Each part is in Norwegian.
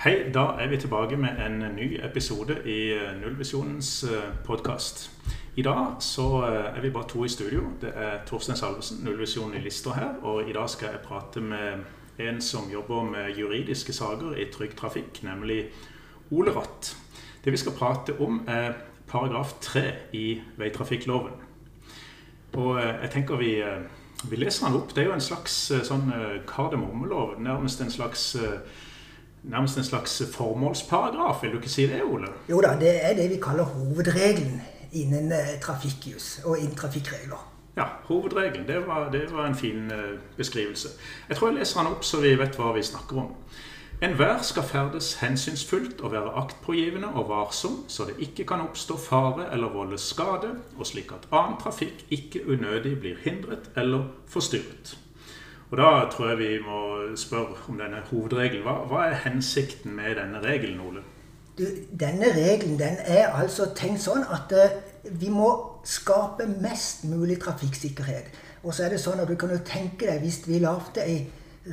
Hei, da er vi tilbake med en ny episode i eh, Nullvisjonens podkast. I dag så eh, er vi bare to i studio. Det er Torstein Salvesen, Nullvisjonen i Lister her. Og i dag skal jeg prate med en som jobber med juridiske saker i Trygg Trafikk, nemlig Ole Ratt. Det vi skal prate om, er paragraf 3 i veitrafikkloven. Og eh, jeg tenker vi, vi leser den opp. Det er jo en slags sånn kardemommelov. Nærmest en slags nærmest en slags formålsparagraf, vil du ikke si det, Ole? Jo da, det er det vi kaller hovedregelen innen eh, trafikkjus og innen trafikkregler. Ja, hovedregelen. Det var, det var en fin uh, beskrivelse. Jeg tror jeg leser den opp så vi vet hva vi snakker om. Enhver skal ferdes hensynsfullt og være aktpågivende og varsom, så det ikke kan oppstå fare eller volde skade, og slik at annen trafikk ikke unødig blir hindret eller forstyrret. Og Da tror jeg vi må spørre om denne hovedregelen. Hva, hva er hensikten med denne regelen, Ole? Du, denne regelen den er altså tenkt sånn at uh, vi må skape mest mulig trafikksikkerhet. Og så er det sånn at du kan jo tenke deg hvis vi lagde ei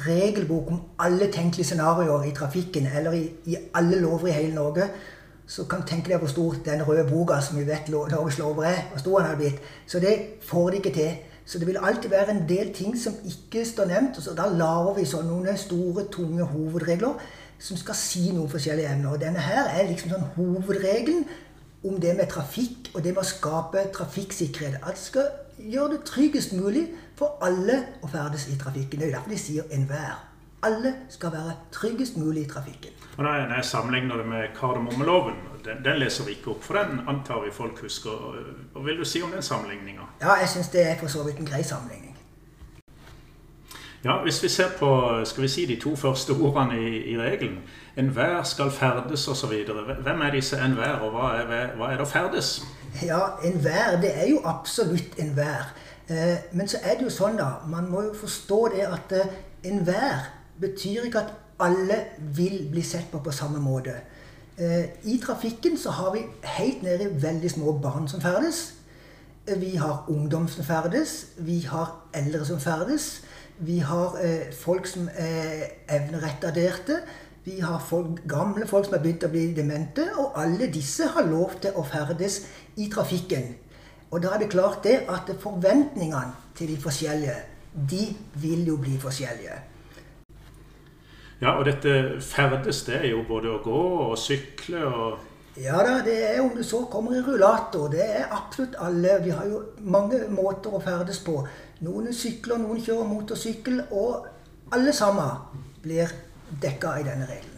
regelbok om alle tenkelige scenarioer i trafikken, eller i, i, alle lover i hele Norge, så kan du tenke deg hvor stor den røde boka som vi vet Norges lover er, hvor stor den har blitt. Så det får de ikke til. Så det vil alltid være en del ting som ikke står nevnt. så Da lager vi sånn noen store, tunge hovedregler som skal si noen forskjellige emner. Og denne her er liksom sånn hovedregelen om det med trafikk og det med å skape trafikksikkerhet. At det skal gjøre det tryggest mulig for alle å ferdes i trafikken. Det er derfor de sier enhver. Alle skal være tryggest mulig i trafikken. Og Når jeg sammenligner det med kardemommeloven, den, den, leser vi ikke opp, for den antar vi folk husker. Hva vil du si om den sammenligninga? Ja, jeg syns det er for så vidt en grei sammenligning. Ja, Hvis vi ser på skal vi si, de to første ordene i, i regelen Enhver skal ferdes osv. Hvem er disse enhver, og hva er, hva er det å ferdes? Ja, enhver, det er jo absolutt enhver. Eh, men så er det jo sånn, da. Man må jo forstå det at eh, enhver betyr ikke at alle vil bli sett på på samme måte. Eh, I trafikken så har vi helt nede veldig små barn som ferdes. Eh, vi har ungdom som ferdes. Vi har eldre som ferdes. Vi har eh, folk som er evneretarderte. Vi har folk, gamle folk som har begynt å bli demente. Og alle disse har lov til å ferdes i trafikken. Og da er det klart det at forventningene til de forskjellige, de vil jo bli forskjellige. Ja, og dette ferdes, det er jo både å gå og sykle og Ja da, det er om du så kommer i rullator. Det er absolutt alle. Vi har jo mange måter å ferdes på. Noen sykler, noen kjører motorsykkel, og alle sammen blir dekka i denne regelen.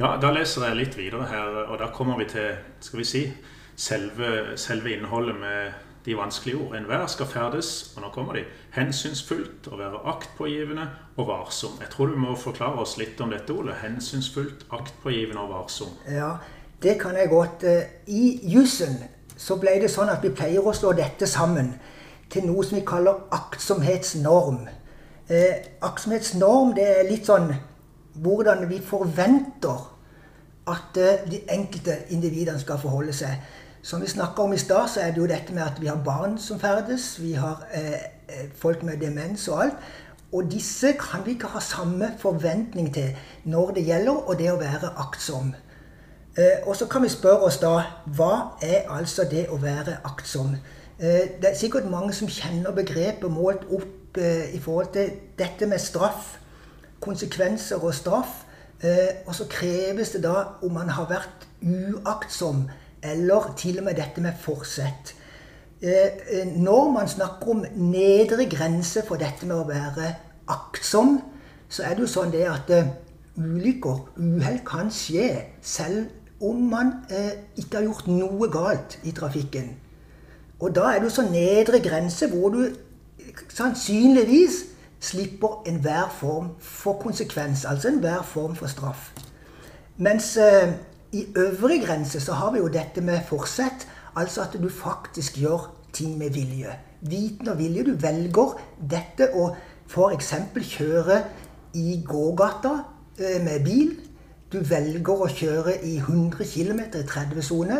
Ja, da leser jeg litt videre her, og da kommer vi til, skal vi si, selve, selve innholdet med de vanskelige ord. Enhver skal ferdes, og nå kommer de, hensynsfullt og være aktpågivende og varsom. Jeg tror du må forklare oss litt om dette, Ole. Hensynsfullt, aktpågivende og varsom. Ja, det kan jeg godt. Eh, I jussen så ble det sånn at vi pleier å slå dette sammen til noe som vi kaller aktsomhetsnorm. Eh, aktsomhetsnorm det er litt sånn hvordan vi forventer at eh, de enkelte individene skal forholde seg. Som vi snakka om i stad, så er det jo dette med at vi har barn som ferdes. Vi har eh, eh, folk med demens og alt. Og disse kan vi ikke ha samme forventning til når det gjelder og det å være aktsom. Eh, og så kan vi spørre oss da hva er altså det å være aktsom? Eh, det er sikkert mange som kjenner begrepet målt opp eh, i forhold til dette med straff. Konsekvenser og straff. Eh, og så kreves det da om man har vært uaktsom eller til og med dette med forsett. Eh, eh, når man snakker om nedre grense for dette med å være aktsom, så er det jo sånn det at eh, ulykker, uhell, kan skje selv om man ikke har gjort noe galt i trafikken. Og da er det jo så nedre grense hvor du sannsynligvis slipper enhver form for konsekvens, altså enhver form for straff. Mens i øvre grense så har vi jo dette med forsett. Altså at du faktisk gjør ting med vilje. Viten og vilje. Du velger dette å f.eks. kjøre i gågata eh, med bil. Du velger å kjøre i 100 km i 30-sone.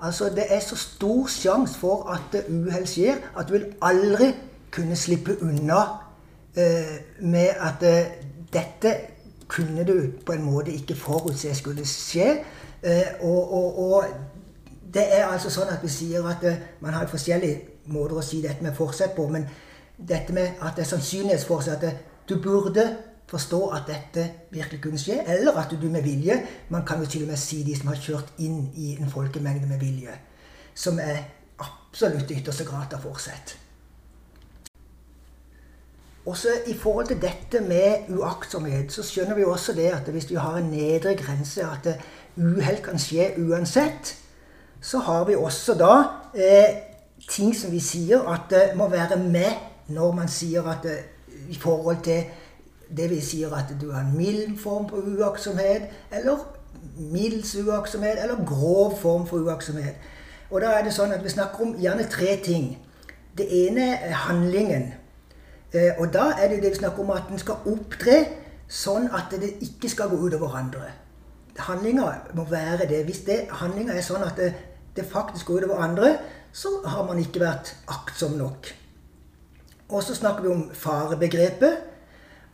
Altså, det er så stor sjanse for at uhell skjer, at du vil aldri kunne slippe unna eh, med at eh, dette kunne du på en måte ikke forutse skulle skje. Og, og, og, det er altså sånn at vi sier at man har forskjellige måter å si dette med forsett på. Men dette med at det er sannsynlighetsforsett du burde forstå at dette virkelig kunne skje, eller at du med vilje Man kan jo til og med si de som har kjørt inn i en folkemengde med vilje. Som er absolutt ytterste grad av forsett. Også I forhold til dette med uaktsomhet, så skjønner vi også det at hvis vi har en nedre grense, at uhell kan skje uansett, så har vi også da eh, ting som vi sier at det må være med når man sier at det, i forhold til det vi sier at du har en mild form for uaktsomhet, eller middels uaktsomhet, eller grov form for uaktsomhet. Og da er det sånn at vi snakker om gjerne tre ting. Det ene er handlingen. Eh, og da er det det vi snakker om at en skal opptre sånn at det ikke skal gå utover andre. Handlinga må være det. Hvis det, handlinga er sånn at det, det faktisk går utover andre, så har man ikke vært aktsom nok. Og så snakker vi om farebegrepet.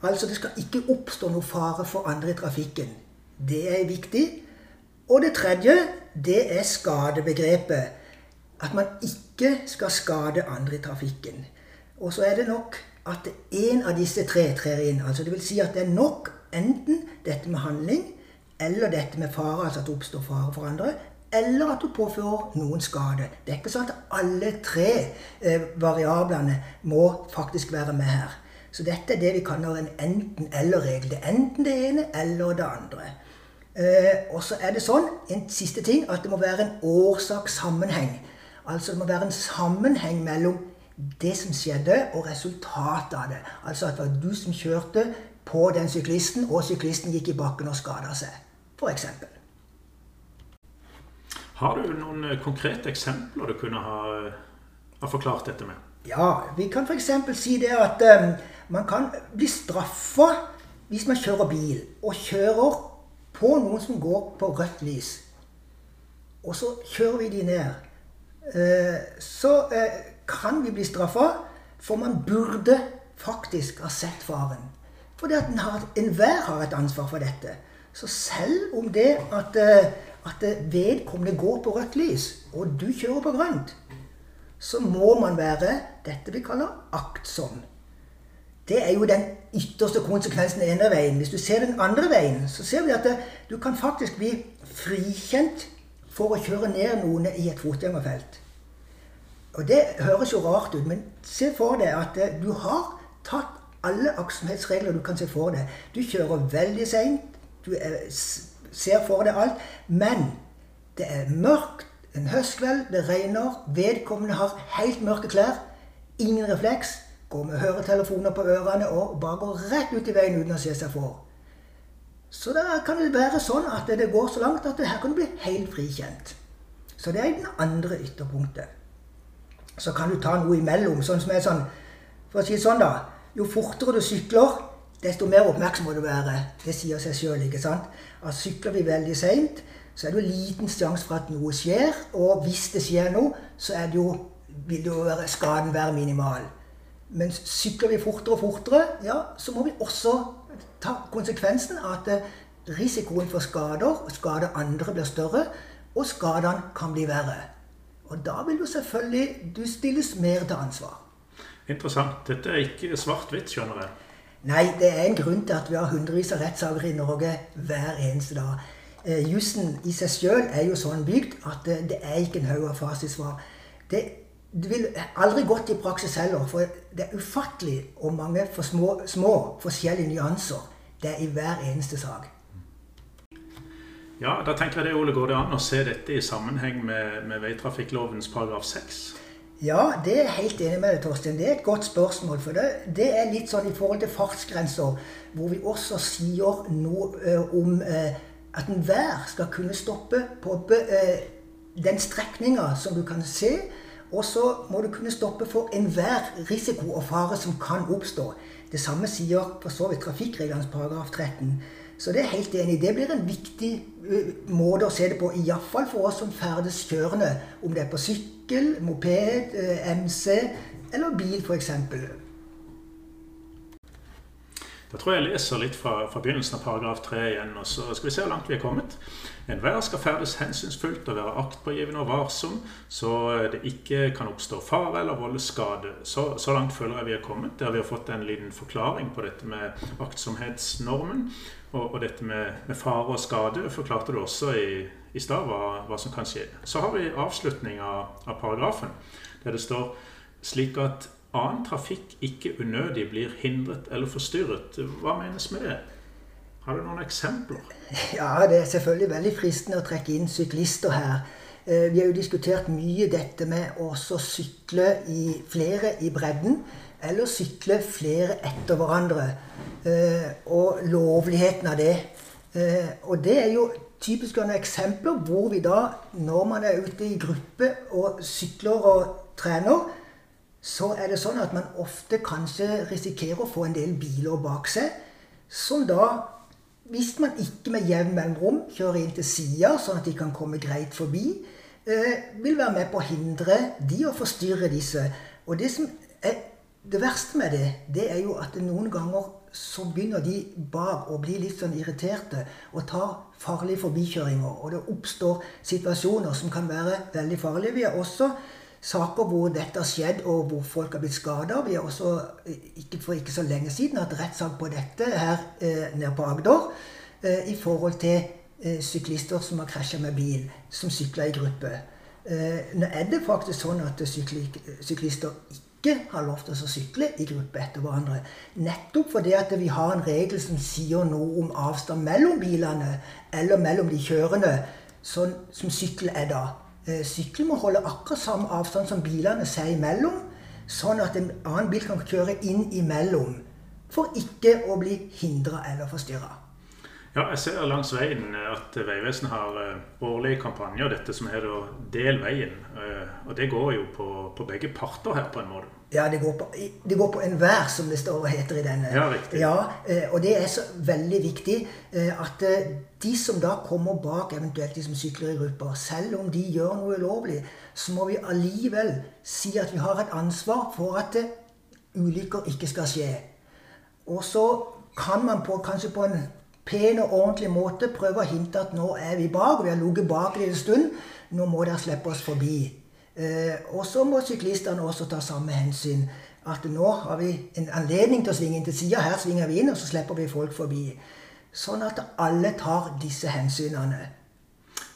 Altså det skal ikke oppstå noe fare for andre i trafikken. Det er viktig. Og det tredje, det er skadebegrepet. At man ikke skal skade andre i trafikken. Og så er det nok at én av disse tre trer inn. Altså det vil si at det er nok enten dette med handling eller dette med fare, altså at det oppstår fare for andre, eller at du påfører noen skade. Det er ikke sånn at alle tre eh, variablene må faktisk være med her. Så dette er det vi kaller en enten-eller-regel. Det er enten det ene eller det andre. Eh, og så er det sånn, en siste ting, at det må være en årsakssammenheng. Altså det må være en sammenheng mellom det som skjedde, og resultatet av det. Altså at det var du som kjørte på den syklisten, og syklisten gikk i bakken og skada seg. F.eks. Har du noen eh, konkrete eksempler du kunne ha, ha forklart dette med? Ja, vi kan f.eks. si det at um, man kan bli straffa hvis man kjører bil, og kjører på noen som går på rødt lys. Og så kjører vi de ned. Uh, så uh, kan vi bli straffa, for man burde faktisk ha sett faren. Fordi at enhver har et ansvar for dette. Så selv om det at uh, at vedkommende går på rødt lys, og du kjører på grønt, så må man være dette vi kaller aktsom. Det er jo den ytterste konsekvensen den ene veien. Hvis du ser den andre veien, så ser vi at det, du kan faktisk bli frikjent for å kjøre ned noen i et fotgjengerfelt. Og Det høres jo rart ut, men se for deg at eh, du har tatt alle aktsomhetsregler du kan se for deg. Du kjører veldig seint. Du er ser for deg alt. Men det er mørkt en høstkveld, det regner, vedkommende har helt mørke klær, ingen refleks, går med høretelefoner på ørene og bare går rett ut i veien uten å se seg for. Så da kan det være sånn at det går så langt at det her kan du bli helt frikjent. Så det er den andre ytterpunktet. Så kan du ta noe imellom, sånn som er sånn For å si det sånn, da. Jo fortere du sykler, desto mer oppmerksom må du være. Det sier seg sjøl, ikke sant? Altså, sykler vi veldig seint, så er det jo liten sjanse for at noe skjer. Og hvis det skjer noe, så det jo, vil jo være, skaden være minimal. Men sykler vi fortere og fortere, ja, så må vi også ta konsekvensen av at eh, risikoen for skader, og skade andre, blir større, og skadene kan bli verre. Og da vil jo selvfølgelig du stilles mer til ansvar. Interessant. Dette er ikke svart-hvitt, skjønner jeg. Nei, det er en grunn til at vi har hundrevis av rettssaker i Norge hver eneste dag. Eh, jussen i seg sjøl er jo sånn bygd at det, det er ikke en haug av fasitsvar. Det, det vil aldri gått i praksis heller, for det er ufattelig hvor mange for små, små forskjellige nyanser det er i hver eneste sak. Ja, da tenker jeg det, Ole, Går det an å se dette i sammenheng med, med veitrafikklovens paragraf 6? Ja, det er jeg helt enig med deg, Torstein. Det er et godt spørsmål. For det, det er litt sånn i forhold til fartsgrenser, hvor vi også sier noe uh, om uh, at enhver skal kunne stoppe på uh, den strekninga som du kan se. Og så må du kunne stoppe for enhver risiko og fare som kan oppstå. Det samme sier for så vidt trafikkreglenes paragraf 13. Så det er helt enig. Det blir en viktig måte å se det på, iallfall for oss som ferdes kjørende. Om det er på sykkel, moped, MC eller bil, f.eks. Da tror jeg jeg leser litt fra, fra begynnelsen av paragraf 3 igjen, og så skal vi se hvor langt vi er kommet. Enhver skal ferdes hensynsfullt og være aktpågivende og varsom, så det ikke kan oppstå fare eller volde skade. Så, så, langt føler jeg vi er kommet, der vi har fått en liten forklaring på dette med aktsomhetsnormen. Og, og dette med, med, fare og skade forklarte du også i, i stad hva, hva, som kan skje. Så har vi avslutning av, av paragrafen, der det står slik at annen trafikk ikke unødig blir hindret eller forstyrret. Hva menes med det? Har du noen eksempler? Ja, det er selvfølgelig veldig fristende å trekke inn syklister her. Eh, vi har jo diskutert mye dette med å sykle i flere i bredden, eller sykle flere etter hverandre. Eh, og lovligheten av det. Eh, og det er jo typisk eksempler hvor vi da, når man er ute i gruppe og sykler og trener, så er det sånn at man ofte kanskje risikerer å få en del biler bak seg, som da, hvis man ikke med jevn mellomrom kjører inn til sida, sånn at de kan komme greit forbi, eh, vil være med på å hindre de å forstyrre disse. Og det som er det verste med det, det er jo at noen ganger så begynner de bak å bli litt sånn irriterte og tar farlige forbikjøringer. Og det oppstår situasjoner som kan være veldig farlige. Vi har også saker hvor dette har skjedd, og hvor folk har blitt skada. Vi har også ikke for ikke så lenge siden hatt rettssak på dette her eh, nede på Agder eh, i forhold til eh, syklister som har krasja med bil, som sykler i gruppe. Eh, nå er det faktisk sånn at sykli, syklister ikke har lov til å sykle i gruppe etter hverandre. Nettopp fordi at vi har en regel som sier noe om avstand mellom bilene, eller mellom de kjørende, sånn som sykkel er da. Eh, sykkel må holde akkurat samme avstand som bilene seg imellom, sånn at en annen bil kan kjøre inn imellom for ikke å bli hindra eller forstyrra. Ja, jeg ser langs veien at Vegvesenet har eh, årlige kampanjer, dette som heter 'Del veien'. Eh, og det går jo på, på begge parter her, på en måte. Ja, det går på, det går på enhver, som det står og heter i denne. Ja, riktig. Ja, og det er så veldig viktig at de som da kommer bak, eventuelt de som sykler i grupper, selv om de gjør noe ulovlig, så må vi allikevel si at vi har et ansvar for at ulykker ikke skal skje. Og så kan man på, kanskje på en pen og ordentlig måte prøve å hinte at nå er vi bak, vi har ligget bak en stund. Nå må dere slippe oss forbi. Eh, og så må syklistene også ta samme hensyn. At nå har vi en anledning til å svinge inn til sida. Her svinger vi inn, og så slipper vi folk forbi. Sånn at alle tar disse hensynene.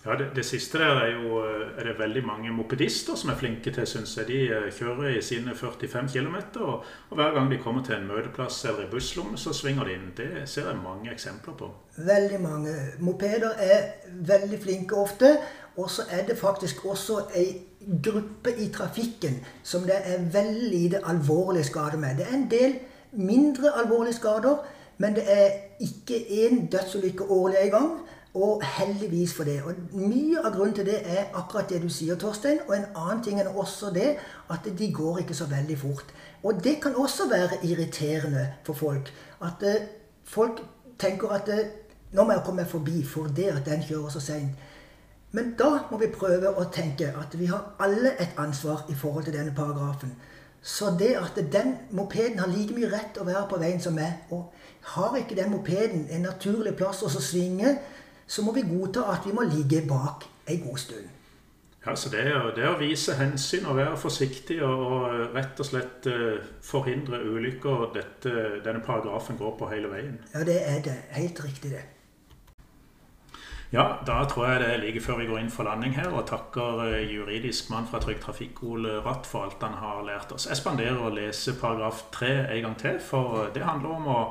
Ja, det, det, siste der er jo er det veldig mange mopedister som er flinke til, syns jeg. De eh, kjører i sine 45 km, og, og, hver gang de kommer til en møteplass eller i busslomme, så svinger de inn. Det ser jeg mange eksempler på. Veldig mange. Mopeder er veldig flinke ofte. Og så er det faktisk også ei gruppe i trafikken som det er veldig lite alvorlig skade med. Det er en del mindre alvorlige skader men det er ikke én dødsulykke årlig engang. Og heldigvis for det. Og Mye av grunnen til det er akkurat det du sier, Torstein. Og en annen ting er også det at de går ikke så veldig fort. Og det kan også være irriterende for folk. At uh, folk tenker at uh, nå må jeg komme meg forbi for det at den kjører så seint. Men da må vi prøve å tenke at vi har alle et ansvar i forhold til denne paragrafen. Så det at den mopeden har like mye rett å være på veien som meg, og har ikke den mopeden en naturlig plass å svinge, så må vi godta at vi må ligge bak ei god stund. Ja, så det er, det er, å vise hensyn og være forsiktig og, og rett og slett uh, forhindre ulykker dette, denne paragrafen går på hele veien. Ja, det er det. Helt riktig, det. Ja, da tror jeg det er like før vi går inn for landing her, og takker eh, juridisk mann fra Trygg Trafikk, Ole Ratt, for alt han har lært oss. Jeg spanderer å lese paragraf tre en gang til, for det handler om å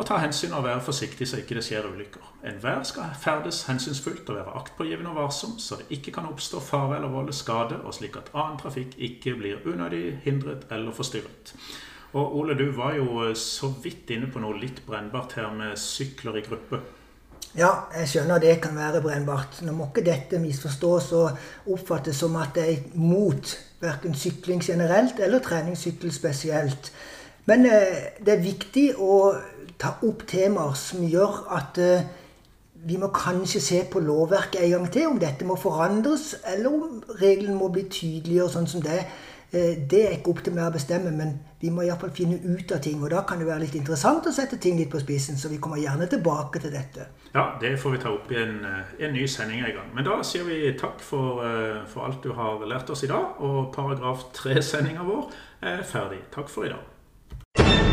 å ta hensyn og være forsiktig så ikke det skjer ulykker. Enhver skal ferdes hensynsfullt og være aktpågivende og varsom, så det ikke kan oppstå fare eller volde skade, og slik at annen trafikk ikke blir unødig hindret eller forstyrret. Og Ole, du var jo så vidt inne på noe litt brennbart her med sykler i gruppe. Ja, jeg skjønner det kan være brennbart. Nå må ikke dette misforstås og oppfattes som at det er mot verken sykling generelt eller treningssykkel spesielt. Men eh, det er viktig å ta opp temaer som gjør at eh, vi må kanskje se på lovverket en gang til, om dette må forandres, eller om reglene må bli tydeligere, sånn som det Det er ikke opp til meg å bestemme, men vi må iallfall finne ut av ting. Og da kan det være litt interessant å sette ting litt på spissen, så vi kommer gjerne tilbake til dette. Ja, det får vi ta opp i en, en ny sending en gang. Men da sier vi takk for, for alt du har lært oss i dag. Og paragraf 3-sendinga vår er ferdig. Takk for i dag.